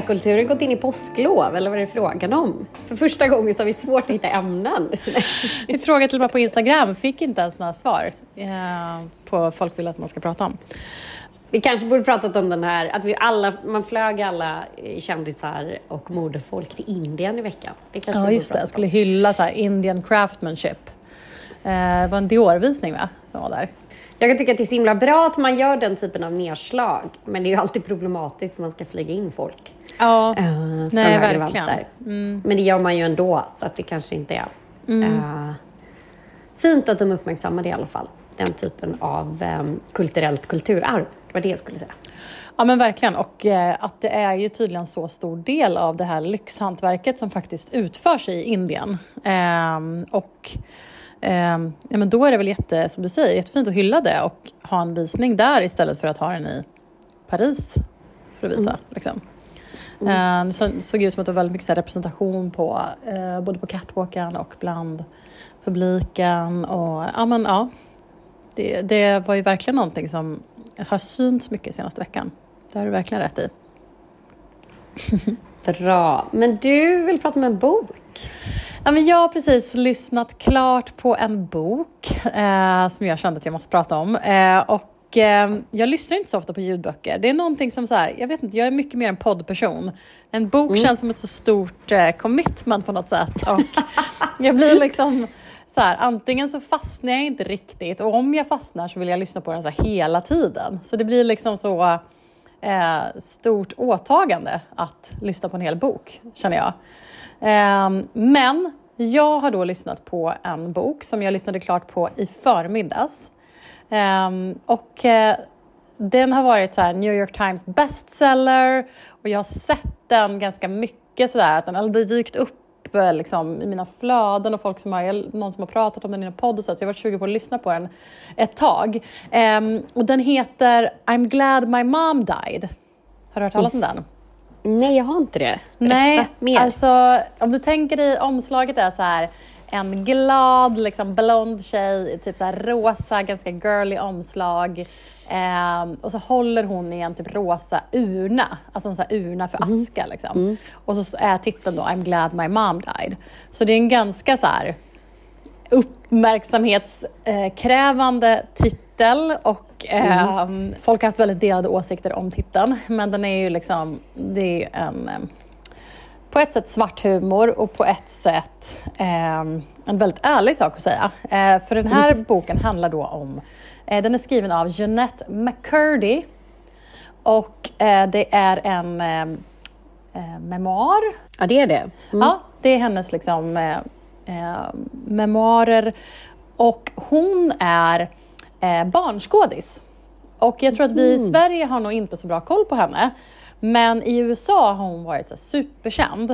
populärkulturen gått in i påsklov eller vad är det frågan om? För första gången så har vi svårt att hitta ämnen. Vi frågade till och med på Instagram, fick inte ens några svar eh, på folk vill att man ska prata om. Vi kanske borde pratat om den här, att vi alla, man flög alla kändisar och modefolk till Indien i veckan. Det ja, just det. Jag skulle hylla så här Indian craftsmanship. Eh, det var en Dior-visning va, som var där. Jag kan tycka att det är så himla bra att man gör den typen av nedslag. Men det är ju alltid problematiskt när man ska flyga in folk. Ja, uh, nej verkligen. Mm. Men det gör man ju ändå, så att det kanske inte är... Mm. Uh, fint att de uppmärksammar det i alla fall. Den typen av um, kulturellt kulturarv. Det var det jag skulle säga. Ja men verkligen och eh, att det är ju tydligen så stor del av det här lyxhantverket som faktiskt utförs i Indien. Eh, och eh, ja, men då är det väl jätte, som du säger, jättefint att hylla det och ha en visning där istället för att ha den i Paris för att visa. Mm. Liksom. Mm. Eh, det såg ut som att det var väldigt mycket representation på, eh, både på catwalken och bland publiken. Och, ja, men, ja, det, det var ju verkligen någonting som har synts mycket senaste veckan. Det har du verkligen rätt i. Bra. Men du vill prata om en bok? Ja, men jag har precis lyssnat klart på en bok eh, som jag kände att jag måste prata om. Eh, och eh, jag lyssnar inte så ofta på ljudböcker. Det är någonting som så här, jag vet inte, jag är mycket mer en poddperson. En bok mm. känns som ett så stort eh, commitment på något sätt. Och jag blir liksom så här, antingen så fastnar jag inte riktigt och om jag fastnar så vill jag lyssna på den så hela tiden. Så det blir liksom så eh, stort åtagande att lyssna på en hel bok, känner jag. Eh, men jag har då lyssnat på en bok som jag lyssnade klart på i förmiddags. Eh, och eh, den har varit så New York Times bestseller och jag har sett den ganska mycket sådär, att den har dykt upp liksom, i mina flöden och folk som har, någon som har pratat om den i en podd och så, så jag varit sugen på att lyssna på den ett tag. Um, och den heter I'm glad my mom died. Har du hört talas om den? Nej, jag har inte det. Berätta Nej, mer. alltså om du tänker dig omslaget är så här en glad, liksom blond tjej, typ så här rosa, ganska girly omslag. Eh, och så håller hon i en typ rosa urna, alltså en sån urna för mm. aska. Liksom. Mm. Och så är titeln då I'm glad my mom died. Så det är en ganska så här uppmärksamhetskrävande titel och eh, mm. folk har haft väldigt delade åsikter om titeln. Men den är ju liksom, det är en ehm, på ett sätt svart humor och på ett sätt eh, en väldigt ärlig sak att säga. Eh, för den här mm. boken handlar då om, eh, den är skriven av Jeanette McCurdy och eh, det är en eh, eh, memoar. Ja, det är det. Mm. Ja, det är hennes liksom memoarer och hon är barnskådis. Och jag tror att vi i mm. Sverige har nog inte så bra koll på henne. Men i USA har hon varit så superkänd.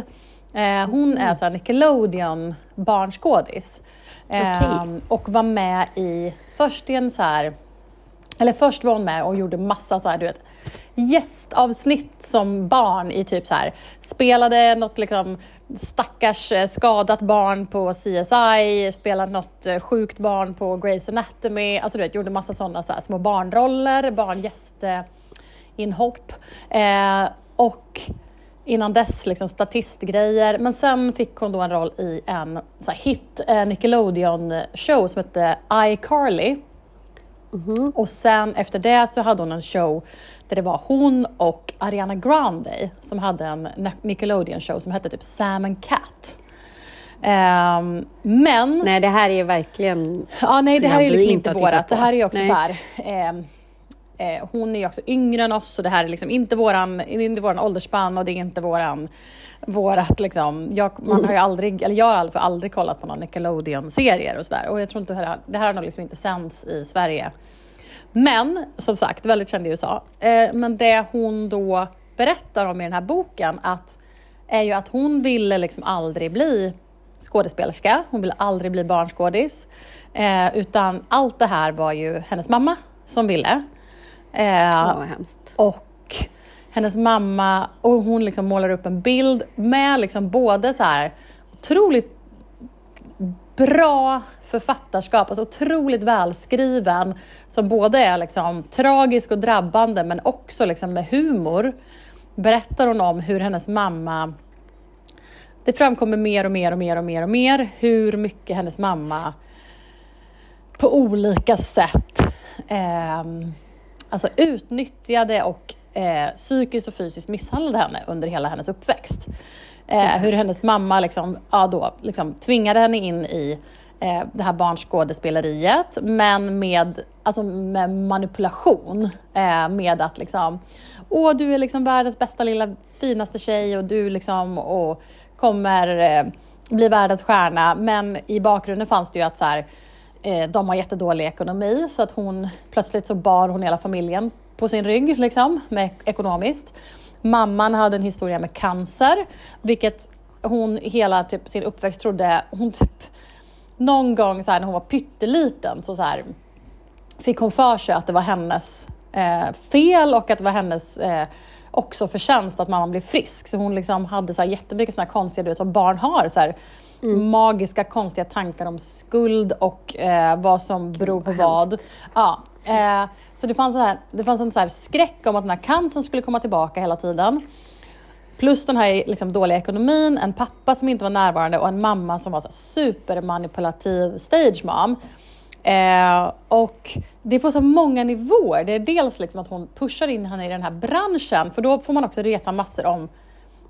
Eh, hon mm. är så Nickelodeon barnskådis. Eh, okay. Och var med i, först i en så här, eller först var hon med och gjorde massa så här, du vet, gästavsnitt som barn i typ så här, spelade något liksom stackars eh, skadat barn på CSI, spelade något eh, sjukt barn på Grey's Anatomy, alltså du vet, gjorde massa sådana så här, små barnroller, barngäst inhopp. Eh, och innan dess liksom statistgrejer. Men sen fick hon då en roll i en så hit eh, Nickelodeon-show som hette iCarly. Mm -hmm. Och sen efter det så hade hon en show där det var hon och Ariana Grande som hade en Nickelodeon-show som hette typ Sam and Cat. Um, men... Nej, det här är verkligen... Ja, nej, det här är liksom inte vårat. Det här är också nej. så här... Um, Eh, hon är också yngre än oss och det här är liksom inte våran, inte våran åldersspann och det är inte våran vårat liksom, jag, man har ju aldrig, eller jag har aldrig, aldrig kollat på någon Nickelodeon-serier och sådär och jag tror inte det här, det här har nog liksom inte sänds i Sverige. Men som sagt, väldigt känd i USA. Eh, men det hon då berättar om i den här boken att, är ju att hon ville liksom aldrig bli skådespelerska, hon ville aldrig bli barnskådis. Eh, utan allt det här var ju hennes mamma som ville. Eh, oh, och hennes mamma, och hon liksom målar upp en bild med liksom både så här otroligt bra författarskap, alltså otroligt välskriven, som både är liksom tragisk och drabbande men också liksom med humor. berättar hon om hur hennes mamma det framkommer mer och mer och mer och mer och mer hur mycket hennes mamma på olika sätt eh, alltså utnyttjade och eh, psykiskt och fysiskt misshandlade henne under hela hennes uppväxt. Eh, hur hennes mamma liksom, ja, då, liksom, tvingade henne in i eh, det här barnskådespeleriet, men med, alltså, med manipulation. Eh, med att liksom, åh du är liksom världens bästa lilla finaste tjej och du liksom, och kommer eh, bli världens stjärna. Men i bakgrunden fanns det ju att så här, eh, de har jättedålig ekonomi så att hon plötsligt så bar hon hela familjen på sin rygg liksom, med, ekonomiskt. Mamman hade en historia med cancer, vilket hon hela typ, sin uppväxt trodde, hon typ någon gång så här, när hon var pytteliten så, så här, fick hon för sig att det var hennes eh, fel och att det var hennes eh, också förtjänst att mamman blev frisk. Så hon liksom hade så här jättemycket såna konstiga, du vet som barn har, så här, mm. magiska konstiga tankar om skuld och eh, vad som beror på vad. Ja, eh, så det fanns, här, det fanns en så här skräck om att den här cancern skulle komma tillbaka hela tiden. Plus den här liksom, dåliga ekonomin, en pappa som inte var närvarande och en mamma som var så supermanipulativ stage mom. Eh, och det är på så många nivåer. Det är dels liksom att hon pushar in henne i den här branschen, för då får man också reta massor om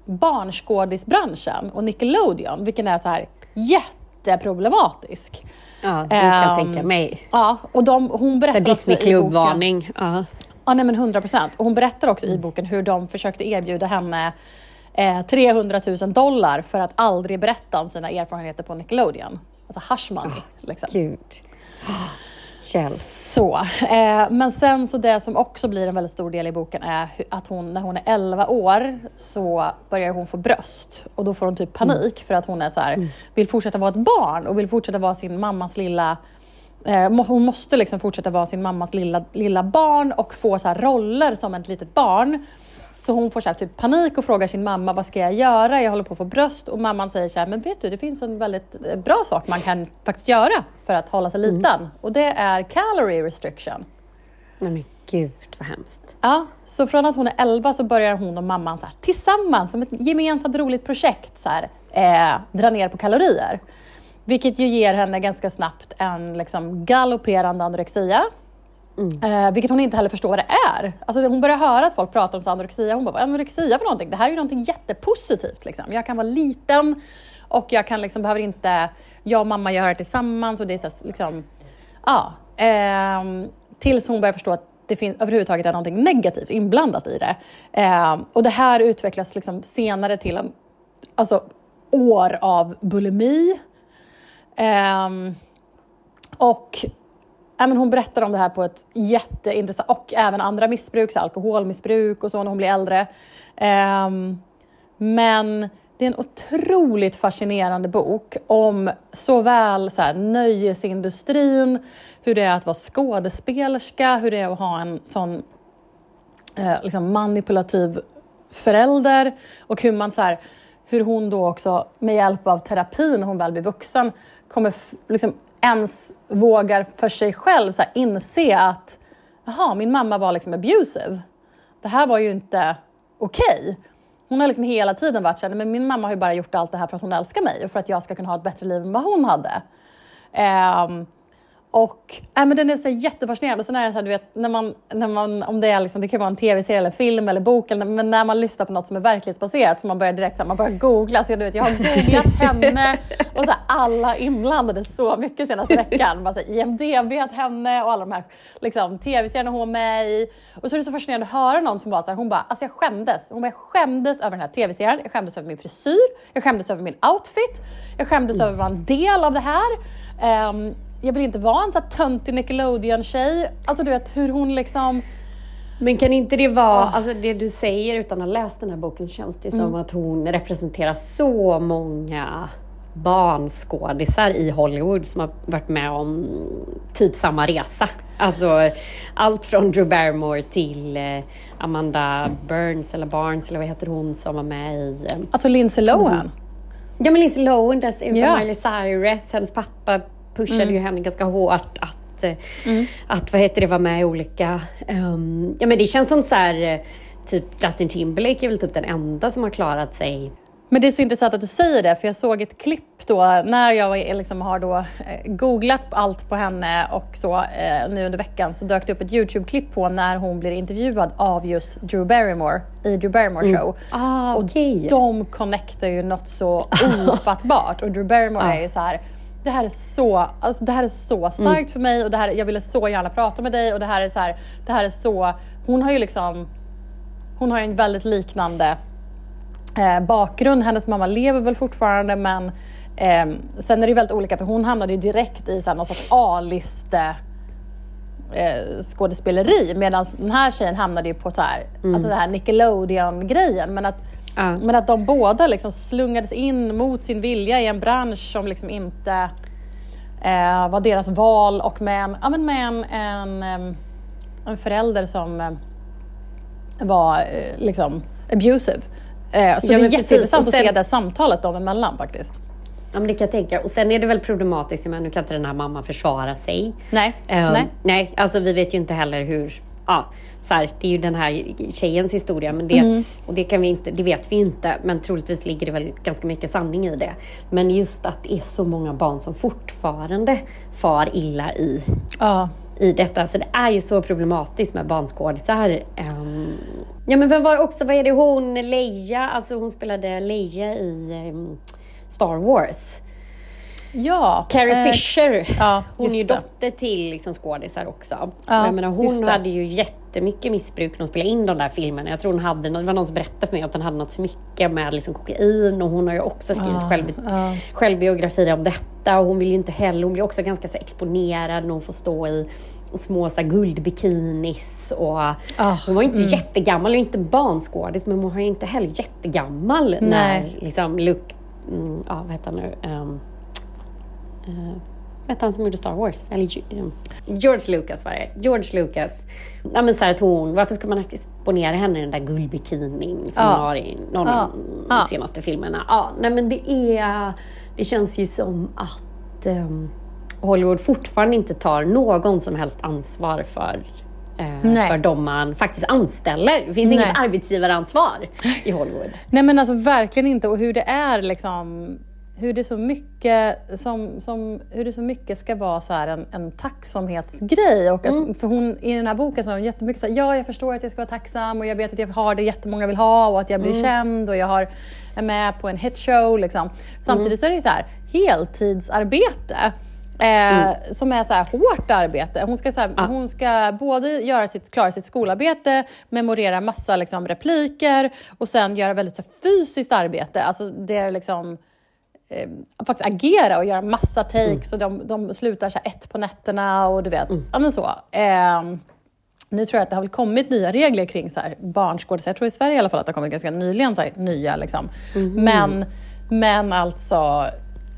barnskådisbranschen och Nickelodeon, vilken är så här jätteproblematisk. Ja, det kan um, tänka mig. Ja, och de, hon berättar också i boken... varning Ja. ja, nej men 100 procent. Och hon berättar också i boken hur de försökte erbjuda henne eh, 300 000 dollar för att aldrig berätta om sina erfarenheter på Nickelodeon. Alltså hush money. Oh, liksom. Gud. Kjell. Så, eh, men sen så det som också blir en väldigt stor del i boken är att hon, när hon är 11 år så börjar hon få bröst och då får hon typ panik mm. för att hon är så här, mm. vill fortsätta vara ett barn och vill fortsätta vara sin mammas lilla eh, hon måste liksom fortsätta vara sin mammas lilla, lilla barn och få så roller som ett litet barn. Så hon får så här, typ panik och frågar sin mamma, vad ska jag göra? Jag håller på att få bröst. Och mamman säger så här, men vet du, det finns en väldigt eh, bra sak man kan faktiskt göra för att hålla sig mm. liten. Mm. Och det är calorie restriction. Nej men gud vad hemskt. Ja, så från att hon är 11 så börjar hon och mamman så här, tillsammans, som ett gemensamt roligt projekt, så här, eh, dra ner på kalorier. Vilket ju ger henne ganska snabbt en liksom, galopperande anorexia Mm. Eh, vilket hon inte heller förstår vad det är. Alltså, hon börjar höra att folk pratar om anorexia. Hon bara, anorexia för någonting? Det här är ju någonting jättepositivt. Liksom. Jag kan vara liten och jag kan liksom, behöver inte... Jag och mamma gör det tillsammans och det är så, liksom... Ja. Eh, tills hon börjar förstå att det finns, överhuvudtaget är någonting negativt inblandat i det. Eh, och det här utvecklas liksom senare till en, alltså, år av bulimi. Eh, och ja, men hon berättar om det här på ett jätteintressant, och även andra missbruk, så alkoholmissbruk och så när hon blir äldre. Um, men det är en otroligt fascinerande bok om såväl så här, nöjesindustrin, hur det är att vara skådespelerska, hur det är att ha en sån eh, liksom manipulativ förälder och hur man så här, hur hon då också med hjälp av terapi när hon väl blir vuxen kommer liksom ens vågar för sig själv så här, inse att jaha, min mamma var liksom abusive. Det här var ju inte okej. Okay. Hon har liksom hela tiden varit såhär, men min mamma har ju bara gjort allt det här för att hon älskar mig och för att jag ska kunna ha ett bättre liv än vad hon hade. Um, och äh, men den är så jättefascinerande. Och sen är det så här, du vet, när man, när man, om det, är liksom, det kan vara en tv-serie, eller film eller bok, eller, men när man lyssnar på något som är verklighetsbaserat så man börjar direkt så här, man börjar googla. Så jag, du vet, jag har googlat henne och så här, alla inblandade så mycket senaste veckan. Bara, så här, IMDB henne och alla de här liksom, tv-serierna hon var med i. Och så är det så fascinerande att höra någon som bara, så här, hon bara, alltså jag skämdes. Hon bara, jag skämdes över den här tv-serien, jag skämdes över min frisyr, jag skämdes över min outfit, jag skämdes mm. över att vara en del av det här. Um, jag vill inte vara en sån här töntig Nickelodeon-tjej. Alltså du vet hur hon liksom... Men kan inte det vara, oh. alltså det du säger utan att ha läst den här boken så känns det mm. som att hon representerar så många barnskådisar i Hollywood som har varit med om typ samma resa. Alltså allt från Drew Barrymore till eh, Amanda Burns eller Barnes eller vad heter hon som var med i... Eh, alltså Lindsay Lohan? Ja men Lindsay Lohan, dessutom yeah. Miley Cyrus, hennes pappa pushade mm. ju henne ganska hårt att, eh, mm. att vad heter det, vara med i olika... Um, ja men det känns som så här, typ Justin Timberlake är väl typ den enda som har klarat sig men det är så intressant att du säger det, för jag såg ett klipp då när jag liksom har då eh, googlat allt på henne och så eh, nu under veckan så dök det upp ett Youtube-klipp på när hon blir intervjuad av just Drew Barrymore i Drew Barrymore mm. show. Mm. Ah, okay. Och de connectar ju något så ofattbart och Drew Barrymore ah. är ju så här det här är så, alltså det här är så starkt mm. för mig och det här, jag ville så gärna prata med dig och det här är så här, det här är så, hon har ju liksom, hon har ju en väldigt liknande eh, bakgrund. Hennes mamma lever väl fortfarande men eh, sen är det väldigt olika för hon hamnade ju direkt i så här, någon sorts A-liste eh, skådespeleri medan den här tjejen hamnade ju på så här, mm. alltså det här Nickelodeon-grejen. Men att, men att de båda liksom slungades in mot sin vilja i en bransch som liksom inte eh, var deras val och med en, ja, men med en, en, en förälder som eh, var eh, liksom abusive. Eh, så ja, det är jätteintressant sen, att se det samtalet dem emellan faktiskt. Ja, men det kan jag tänka. Och sen är det väl problematiskt, men nu kan inte den här mamman försvara sig. Nej. Um, nej. nej, alltså vi vet ju inte heller hur... Ja, så här, det är ju den här tjejens historia, men det, mm. och det, kan vi inte, det vet vi inte, men troligtvis ligger det väl ganska mycket sanning i det. Men just att det är så många barn som fortfarande far illa i ja i detta. Så det är ju så problematiskt med barnskådisar. Um, ja men vem var också, vad är det hon, Leia, alltså hon spelade Leia i um, Star Wars. Ja. Carrie eh, Fisher, ja, hon är ju dotter till liksom skådisar också. Ja, jag menar, hon hade ju jättemycket missbruk när hon spelade in de där filmerna. Jag tror hon hade, det var någon som berättade för mig att hon hade något smycke med liksom kokain och hon har ju också skrivit ja, själv, ja. självbiografier om detta och hon vill ju inte heller, hon blir också ganska så exponerad när hon får stå i små så här, guldbikinis och oh, hon var inte mm. jättegammal och inte barnskådis men hon var ju inte heller jättegammal Nej. när liksom Luke, mm, ja vad heter han nu, um, uh, vad han som gjorde Star Wars? Eller, um, George Lucas var det. George Lucas. Ja, men så här, hon, varför ska man exponera henne i den där guldbikinin som ja. har i någon ja. av de senaste filmerna? Ja, nej men det är... Det känns ju som att um, Hollywood fortfarande inte tar någon som helst ansvar för eh, för de man faktiskt anställer. Det finns Nej. inget arbetsgivaransvar i Hollywood. Nej men alltså verkligen inte och hur det är liksom hur det så mycket, som, som, hur det så mycket ska vara så en, en tacksamhetsgrej. Och alltså, mm. alltså, för hon, I den här boken så har hon jättemycket så här, ja jag förstår att jag ska vara tacksam och jag vet att jag har det jättemånga vill ha och att jag blir mm. känd och jag har, är med på en hitshow. Liksom. Samtidigt mm. så är det så här, heltidsarbete. Eh, mm. Som är så här hårt arbete. Hon ska, så här, ah. hon ska både göra sitt, klara sitt skolarbete, memorera massa liksom, repliker och sen göra väldigt så här, fysiskt arbete. Alltså det är liksom eh, faktiskt agera och göra massa takes mm. och de, de slutar så ett på nätterna och du vet, mm. ja men så. Eh, nu tror jag att det har väl kommit nya regler kring så här barnskådisar. Jag tror i Sverige i alla fall att det har kommit ganska nyligen så här, nya liksom. Mm. Men, men alltså...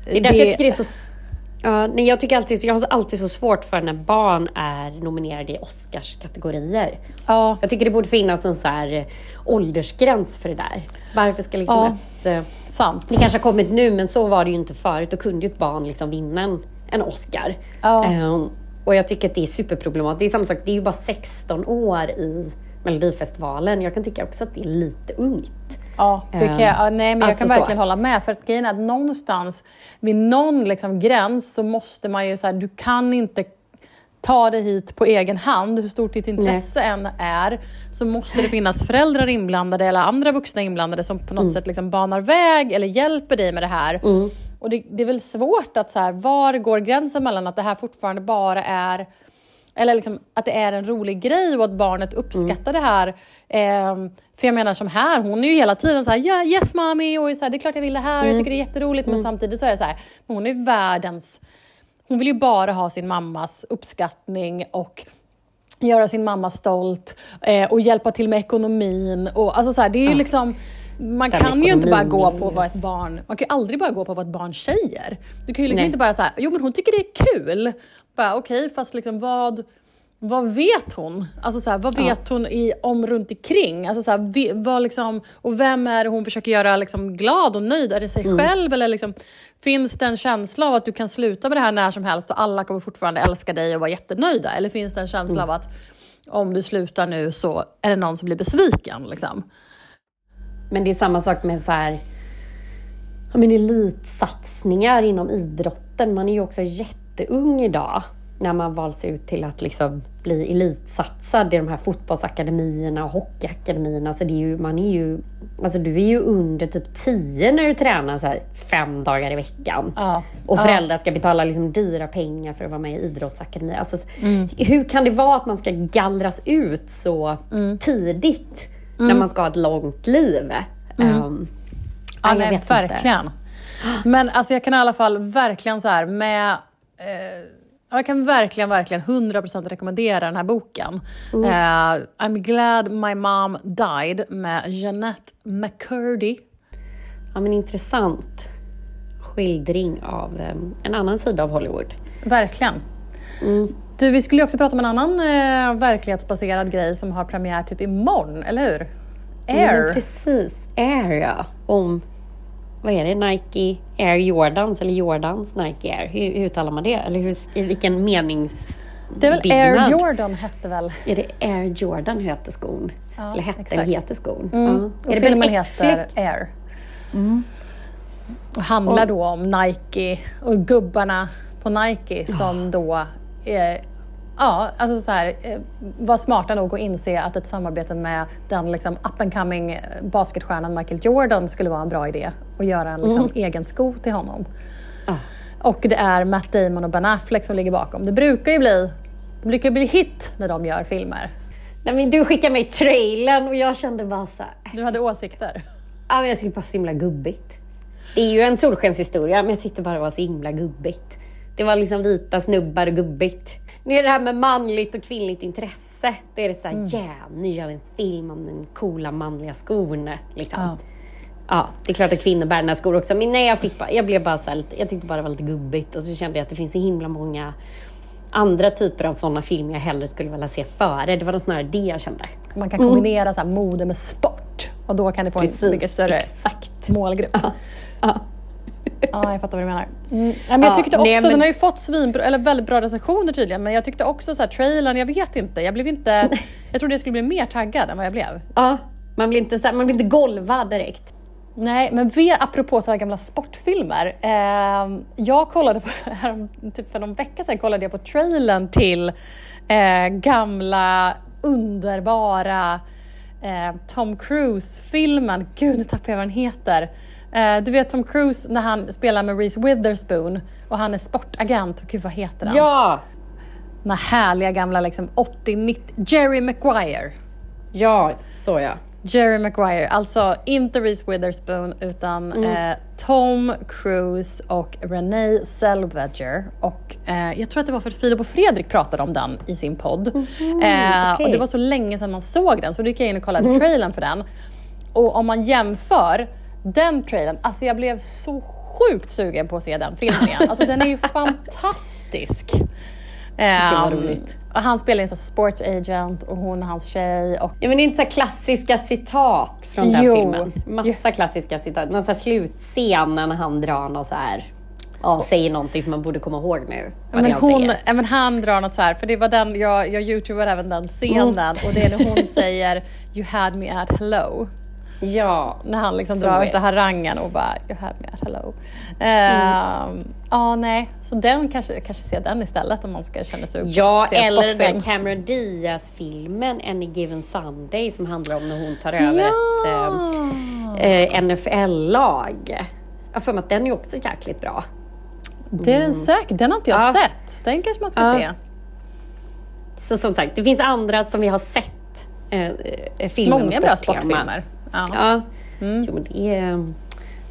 Det är därför det, jag tycker det är så Ja, nej, jag, tycker alltid, jag har alltid så svårt för när barn är nominerade i Oscarskategorier. Ja. Jag tycker det borde finnas en så här eh, åldersgräns för det där. Varför ska liksom ja. ett... Sant. Det kanske har kommit nu, men så var det ju inte förut. Då kunde ju ett barn liksom vinna en, en Oscar. Ja. Um, och jag tycker att det är superproblematiskt. Det är samma sak, det är ju bara 16 år i Melodifestivalen. Jag kan tycka också att det är lite ungt. Ja, det kan jag, ja, nej, men alltså jag kan verkligen så. hålla med. För att grejen är att någonstans, vid någon liksom gräns, så måste man ju så här, du kan inte ta dig hit på egen hand, hur stort ditt intresse Nej. än är, så måste det finnas föräldrar inblandade eller andra vuxna inblandade som på något mm. sätt liksom banar väg eller hjälper dig med det här. Mm. Och det, det, är väl svårt att så här, var går gränsen mellan att det här fortfarande bara är eller liksom att det är en rolig grej och att barnet uppskattar mm. det här. Eh, för jag menar som här, hon är ju hela tiden så här, yeah, yes mommy, och så här, det är klart jag vill det här, mm. jag tycker det är jätteroligt. Mm. Men samtidigt så är det så här, hon är världens... Hon vill ju bara ha sin mammas uppskattning och göra sin mamma stolt eh, och hjälpa till med ekonomin. Och, alltså så här, det är ju ja. liksom... Man Den kan ju inte bara gå på vad ett barn... Man kan ju aldrig bara gå på vad ett barn säger. Du kan ju liksom inte bara säga, jo men hon tycker det är kul. Okej, okay, fast liksom vad, vad vet hon? Alltså så här, vad vet ja. hon i, om runt omkring? Alltså så här, vad liksom, och vem är det hon försöker göra liksom glad och nöjd? Är det sig mm. själv? Eller liksom, finns det en känsla av att du kan sluta med det här när som helst och alla kommer fortfarande älska dig och vara jättenöjda? Eller finns det en känsla mm. av att om du slutar nu så är det någon som blir besviken. Liksom. Men det är samma sak med så här, men elitsatsningar inom idrotten. Man är ju också jätteung idag när man valts ut till att liksom bli elitsatsad i de här fotbollsakademierna och hockeyakademierna. Så det är ju, man är ju, alltså du är ju under typ 10 när du tränar så här fem dagar i veckan. Ja. Och föräldrar ska betala liksom dyra pengar för att vara med i idrottsakademi. Alltså, Hur kan det vara att man ska gallras ut så tidigt när man ska ha ett långt liv? Um, Ja, jag nej, vet inte. verkligen. Men alltså jag kan i alla fall verkligen så här med... Eh, jag kan verkligen, verkligen 100% rekommendera den här boken. Mm. Eh, I'm glad my mom died med Jeanette McCurdy. Ja, men intressant skildring av um, en annan sida av Hollywood. Verkligen. Mm. Du, vi skulle ju också prata om en annan eh, verklighetsbaserad grej som har premiär typ imorgon, eller hur? Ja, Air. men precis, Air ja. Om, vad är det, Nike Air Jordans eller Jordans Nike Air? Hur, hur uttalar man det? Eller hur, i vilken menings... det är väl Air Jordan hette väl? Är det Air Jordan heter skon? Ja, eller hette exakt. eller heter skon? Mm. Ja. Och Är det filmen heter? Air. Och handlar då om Nike och gubbarna på Nike som då eh, ja, alltså så här, eh, var smarta nog att inse att ett samarbete med den liksom up and coming eh, basketstjärnan Michael Jordan skulle vara en bra idé och göra en liksom, egen sko till honom. Ja. Och det är Matt Damon och Ben Affleck som ligger bakom. Det brukar ju bli, det brukar bli hit när de gör filmer. Nej, men du skickade mig trailern och jag kände bara så här, Du hade åsikter. Ja, men jag tycker bara så himla gubbigt. Det är ju en solskenshistoria, men jag tyckte bara det var så himla gubbigt. Det var liksom vita snubbar och gubbigt. Nu är det här med manligt och kvinnligt intresse. Då är det så här, Mm. ja, nu gör vi en film om den coola manliga skon. Liksom. Ja. Ja. det är klart att kvinnor bär den här skor också, men nej, jag, fick bara, jag blev bara så här, lite, jag tyckte bara det var lite gubbigt och så kände jag att det finns så himla många andra typer av sådana filmer jag hellre skulle vilja se före. Det var nog snarare det jag kände. Man kan kombinera så här, mode med sport och då kan det få en mycket större exakt. målgrupp. Ja. Ja, jag fattar vad du menar. Mm. Ja, men jag Ja, tyckte också, nej, men- den har ju fått svinbra, eller väldigt bra recensioner tydligen, men jag tyckte också så här, trailern, jag vet inte, jag blev inte, jag trodde jag skulle bli mer taggad än vad jag blev. Ja, man blir inte, så här, man blir inte golvad direkt. Nej, men vi, apropå så här gamla sportfilmer. Eh, jag kollade på, härom- typ för någon vecka sedan kollade jag på trailern till eh, gamla underbara eh, Tom Cruise-filmen. Gud, nu tappar jag vad den heter. Eh, du vet Tom Cruise när han spelar med Reese Witherspoon och han är sportagent. Gud, vad heter han? Ja, Den här härliga gamla liksom 80-90... Jerry Maguire. ja, så ja. Jerry Maguire, alltså inte Reese Witherspoon utan eh, Tom Cruise och Renee Zellweger. Och eh, jag tror att det var för att Filip och Fredrik pratade om den i sin podd. eh, okej. Och det var så länge sedan man såg den så då gick jag in och kollade trailern för den. Och om man jämför den trailern, alltså jag blev så sjukt sugen på att se den filmen igen. Alltså den är ju fantastisk. vad Ehm, roligt. och han spelar en sports agent och hon är hans tjej. Och ja men det är inte så klassiska citat från den Jo. filmen. Massa klassiska citat. Någon så slutscen när han drar något så här, ja, säger någonting som man borde komma ihåg nu. Vad Men, hon, säger. men han drar något så här, för det var den, jag, jag youtubade även den scenen och det är när hon säger You had me at hello. Ja, När han liksom drar är värsta harangen och bara You had me at hello. Ehm, Ja, nej. Så den kanske, kanske se den istället om man ska känna sig Ja, eller den där Cameron Diaz-filmen Any Given Sunday som handlar om när hon tar över ett Ja! eh, eh, NFL-lag. Jag för mig att den är också jäkligt bra. Det är den säkert. Den har inte jag Ja. sett. Den kanske man ska Ja. se. Så som sagt, det finns andra som vi har sett eh, eh, filmer Många bra sportfilmer. Ja. Ja, jo, men det är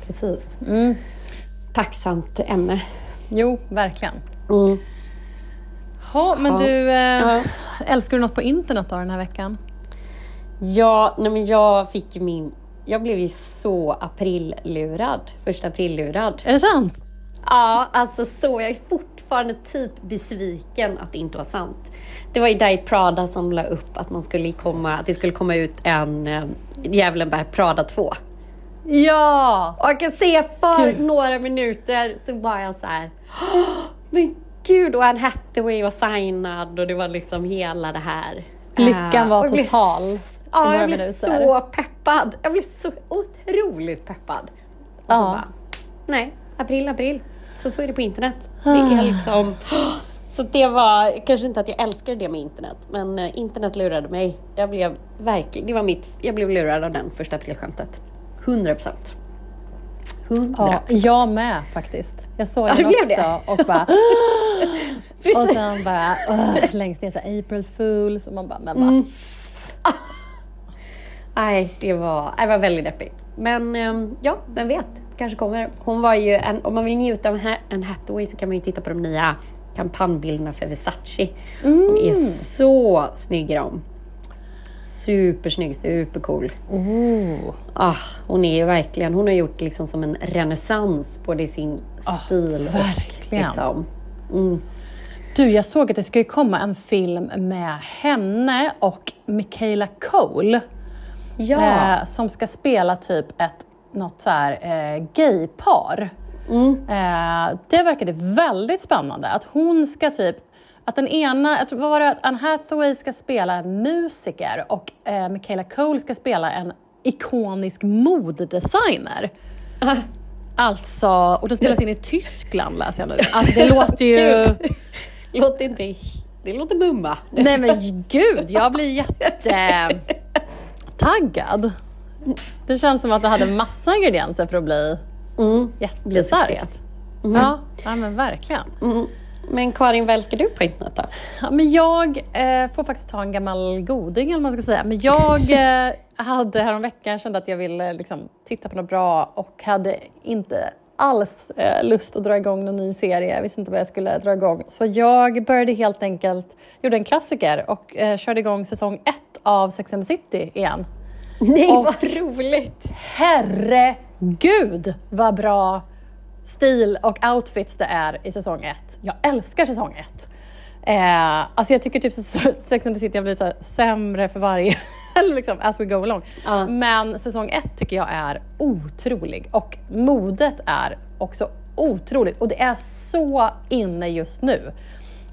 precis. Mm. Tacksamt ämne. Jo, verkligen. Mm. Ha, men Ja. du, eh, Ja. älskar du något på internet då den här veckan? Ja, nej men jag fick min... Jag blev ju så aprillurad. Första aprillurad. Är det sant? Ja, alltså så. Jag är fortfarande typ besviken att det inte var sant. Det var ju där i Prada som la upp att, man skulle komma, att det skulle komma ut en äh, Djävulen bär Prada 2. Ja! Och jag kan se för Gud. några minuter så var jag så här. "Åh, Men gud! Och Anne Hathaway var signad och det var liksom hela det här Lyckan var och jag blev total Ja, jag blev minuter. så peppad. Jag blev så otroligt peppad. Och så Ja. bara, nej, april, april. Så så är det på internet. Det Ah. är liksom... Så det var, kanske inte att jag älskade det med internet, men eh, internet lurade mig. Jag blev verkligen, det var mitt, jag blev lurad av den första aprilskämtet. 100 procent. 100 Ja, jag med faktiskt. Jag såg Ja, den det också och bara... och sen bara längst ner så här, April Fools och man bara, men? Mm. Nej, det var, det var väldigt deppigt. Men ehm, ja, vem vet? Kanske kommer. Hon var ju, en, om man vill njuta av Anne Hathaway så kan man ju titta på de nya kampanjbilderna för Versace. Hon är så snygg i dem. Supersnygg, supercool. Oh. Ah, hon är ju verkligen, hon har gjort liksom som en renässans både i sin stil och verkligen. liksom, mm, Du, jag såg att det ska ju komma en film med henne och Michaela Cole. Ja. Eh, som ska spela typ ett något så här eh, gaypar. Mm. Eh, det verkade väldigt spännande. Att hon ska typ, att den ena, jag tror, vad var det, Anne Hathaway ska spela en musiker och eh, Michaela Cole ska spela en ikonisk modedesigner. Ah, Alltså, och den spelas in i Tyskland läser jag nu. Alltså det låter ju... Låter inte, det låter mumma. Nej men gud, jag blir jätte taggad. Det känns som att det hade massa ingredienser för att bli Mm. Jättestarkt. Ja, ja, men verkligen. Mm. Men Karin, vad älskar du på internet då? Ja, men jag eh, får faktiskt ta en gammal goding eller man ska säga. Men jag eh, hade häromveckan kände att jag ville liksom, titta på något bra och hade inte alls eh, lust att dra igång någon ny serie. Jag visste inte vad jag skulle dra igång. Så jag började helt enkelt, gjorde en klassiker och eh, körde igång säsong ett av Sex and the City igen. Nej, Och- vad roligt! Herregud vad bra stil och outfits det är i säsong ett. Jag älskar säsong ett. Eh, alltså jag tycker typ Sex and the City har blivit så sämre för varje, liksom as we go along. Ja. Men säsong ett tycker jag är otrolig och modet är också otroligt och det är så inne just nu.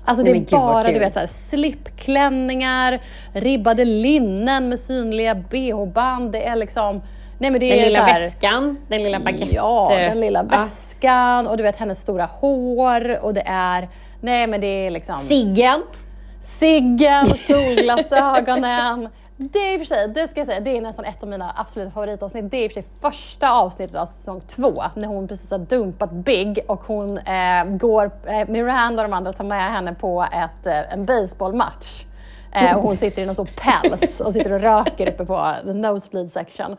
Alltså det är gud, bara du vet, så här, slipklänningar, ribbade linnen med synliga bh-band. Det är liksom... Nej men det Den är lilla här, väskan, den lilla baguette. Ja, den lilla Ja. väskan och du vet hennes stora hår och det är... Nej men det är liksom... Ciggen. Ciggen, solglasögonen. Det är i och för sig, det ska jag säga, det är nästan ett av mina absoluta favoritavsnitt. Det är i och för sig första avsnittet av säsong två när hon precis har dumpat Big och hon eh, går, eh, Miranda och de andra tar med henne på ett, eh, en baseballmatch. Eh, och hon sitter i någon sån päls och sitter och röker uppe på the nosebleed section.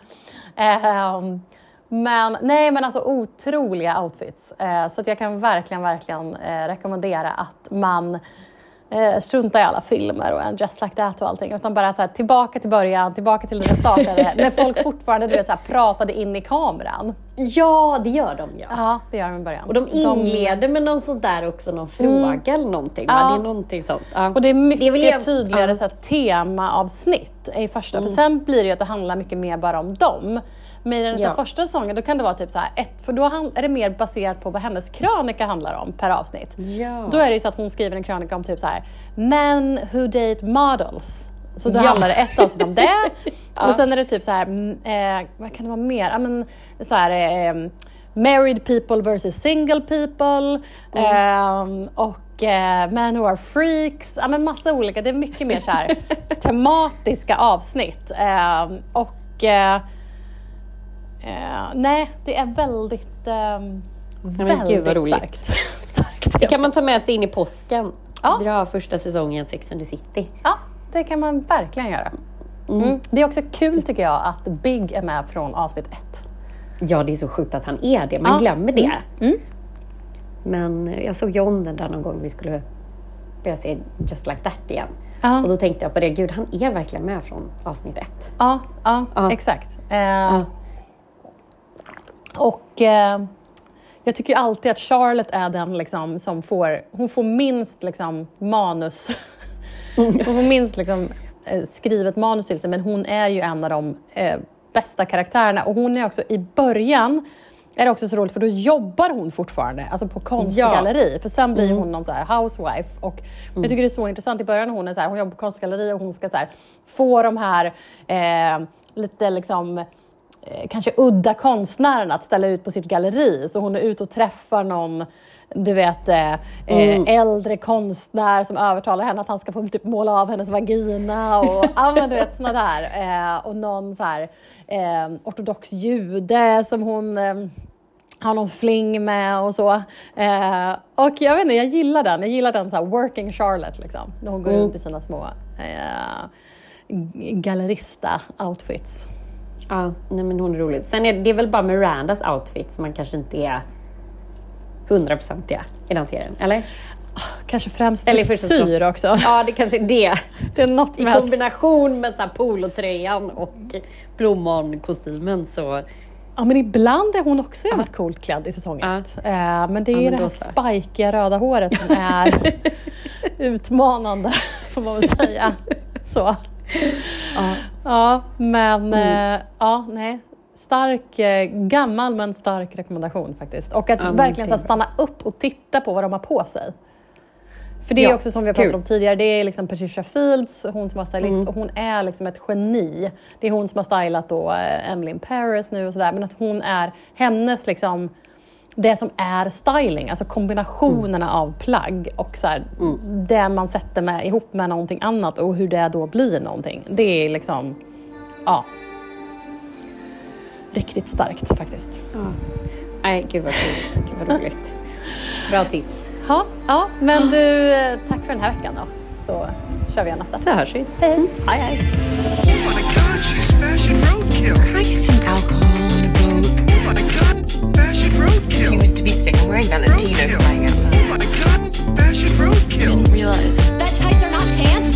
Um, men nej men alltså otroliga outfits. Eh, så att jag kan verkligen, verkligen eh, rekommendera att man eh, struntar i alla filmer och en Just Like That och allting. Utan bara så här, tillbaka till början, tillbaka till när det startade. när folk fortfarande du vet, så här, pratade in i kameran. Ja, det gör de ja. Ja, det gör de i början. Och de inleder med någon sånt där också, någon fråga eller någonting. Ja. Det är någonting sånt. Ja. Och det är mycket väl igen- tydligare ja. så här, temaavsnitt i första. Mm. För sen blir det ju att det handlar mycket mer bara om dem. Men i den Ja. första säsongen då kan det vara typ så här, ett, för då är det mer baserat på vad hennes krönika handlar om per avsnitt. Ja. Då är det ju så att hon skriver en krönika om typ så här, men who date models. Så då Ja. handlar det ett avsnitt om det. Ja. Och sen är det typ så här, mm, eh, vad kan det vara mer? Ja, men, så här, eh, married people versus single people. Mm. Eh, och eh, men who are freaks. Ja, men massa olika. Det är mycket mer så här tematiska avsnitt. Eh, och eh, nej, det är väldigt, eh, väldigt gud, vad roligt. starkt. starkt. Det kan man ta med sig in i påsken. Ja. Dra första säsongen Sex and the City. Ja, det kan man verkligen göra. Mm. Det är också kul tycker jag att Big är med från avsnitt ett. Ja, det är så sjukt att han är det. Man Ja. glömmer det. Mm. Men eh, jag såg ju om den där någon gång vi skulle börja se Just Like That igen. Ja. Och då tänkte jag på det, gud han är verkligen med från avsnitt ett. Ja, ja, exakt. Eh. Och eh, jag tycker alltid att Charlotte är den liksom, som får, hon får minst liksom, manus. hon får minst liksom, eh, skrivet manus till sig, men hon är ju en av de eh, bästa karaktärerna. Och hon är också i början, är det också så roligt för då jobbar hon fortfarande alltså på konstgalleri. Ja. För sen blir mm. hon någon så housewife. Och mm. Jag tycker det är så intressant i början hon är så här, hon jobbar på konstgalleri och hon ska så här, få de här eh, lite liksom kanske udda konstnärerna att ställa ut på sitt galleri. Så hon är ute och träffar någon du vet, eh, eh, mm. äldre konstnär som övertalar henne att han ska få typ, måla av hennes vagina och ja, men, du vet, såna där. Eh, och någon så här, eh, ortodox jude som hon eh, har någon fling med och så. Eh, och jag vet inte, jag gillar den. Jag gillar den så här working Charlotte liksom. När hon går mm. runt i sina små eh, gallerista-outfits. Ja, nej men hon är rolig. Sen är det, det är väl bara Mirandas outfit som man kanske inte är hundraprocentiga i den serien, eller? Kanske främst frisyr också. Ja, det kanske är det. det är något I kombination med så här polotröjan och plommonkostymen så... Ja, men ibland är hon också jävligt ja. coolt klädd i säsong ett. Ja. Uh, men det är ja, det här spikiga röda håret som är utmanande, får man väl säga. Så. Ja. ja, men mm. uh, ja, nej stark, eh, gammal men stark rekommendation faktiskt. Och att ja, verkligen så stanna upp och titta på vad de har på sig. För det är ja, också som vi har pratat kul. om tidigare, det är liksom Patricia Fields, hon som var stylist, mm. och hon är liksom ett geni. Det är hon som har stylat då eh, Emily Paris nu och sådär, men att hon är, hennes liksom, det som är styling, alltså kombinationerna mm. av plagg och så här, mm. det man sätter med, ihop med någonting annat och hur det då blir någonting. Det är liksom, ja, riktigt starkt faktiskt. Ja. Nej, gud vad kul. Gud vad roligt. Bra tips. Ja, ja, men du, tack för den här veckan då. Så kör vi igen nästa. Det hörs vi. Hej. Mm. Hej, hej. roadkill. He used to be sick. I'm wearing Valentino flying out. Oh my god, fashion roadkill. Didn't realize that tights are not pants.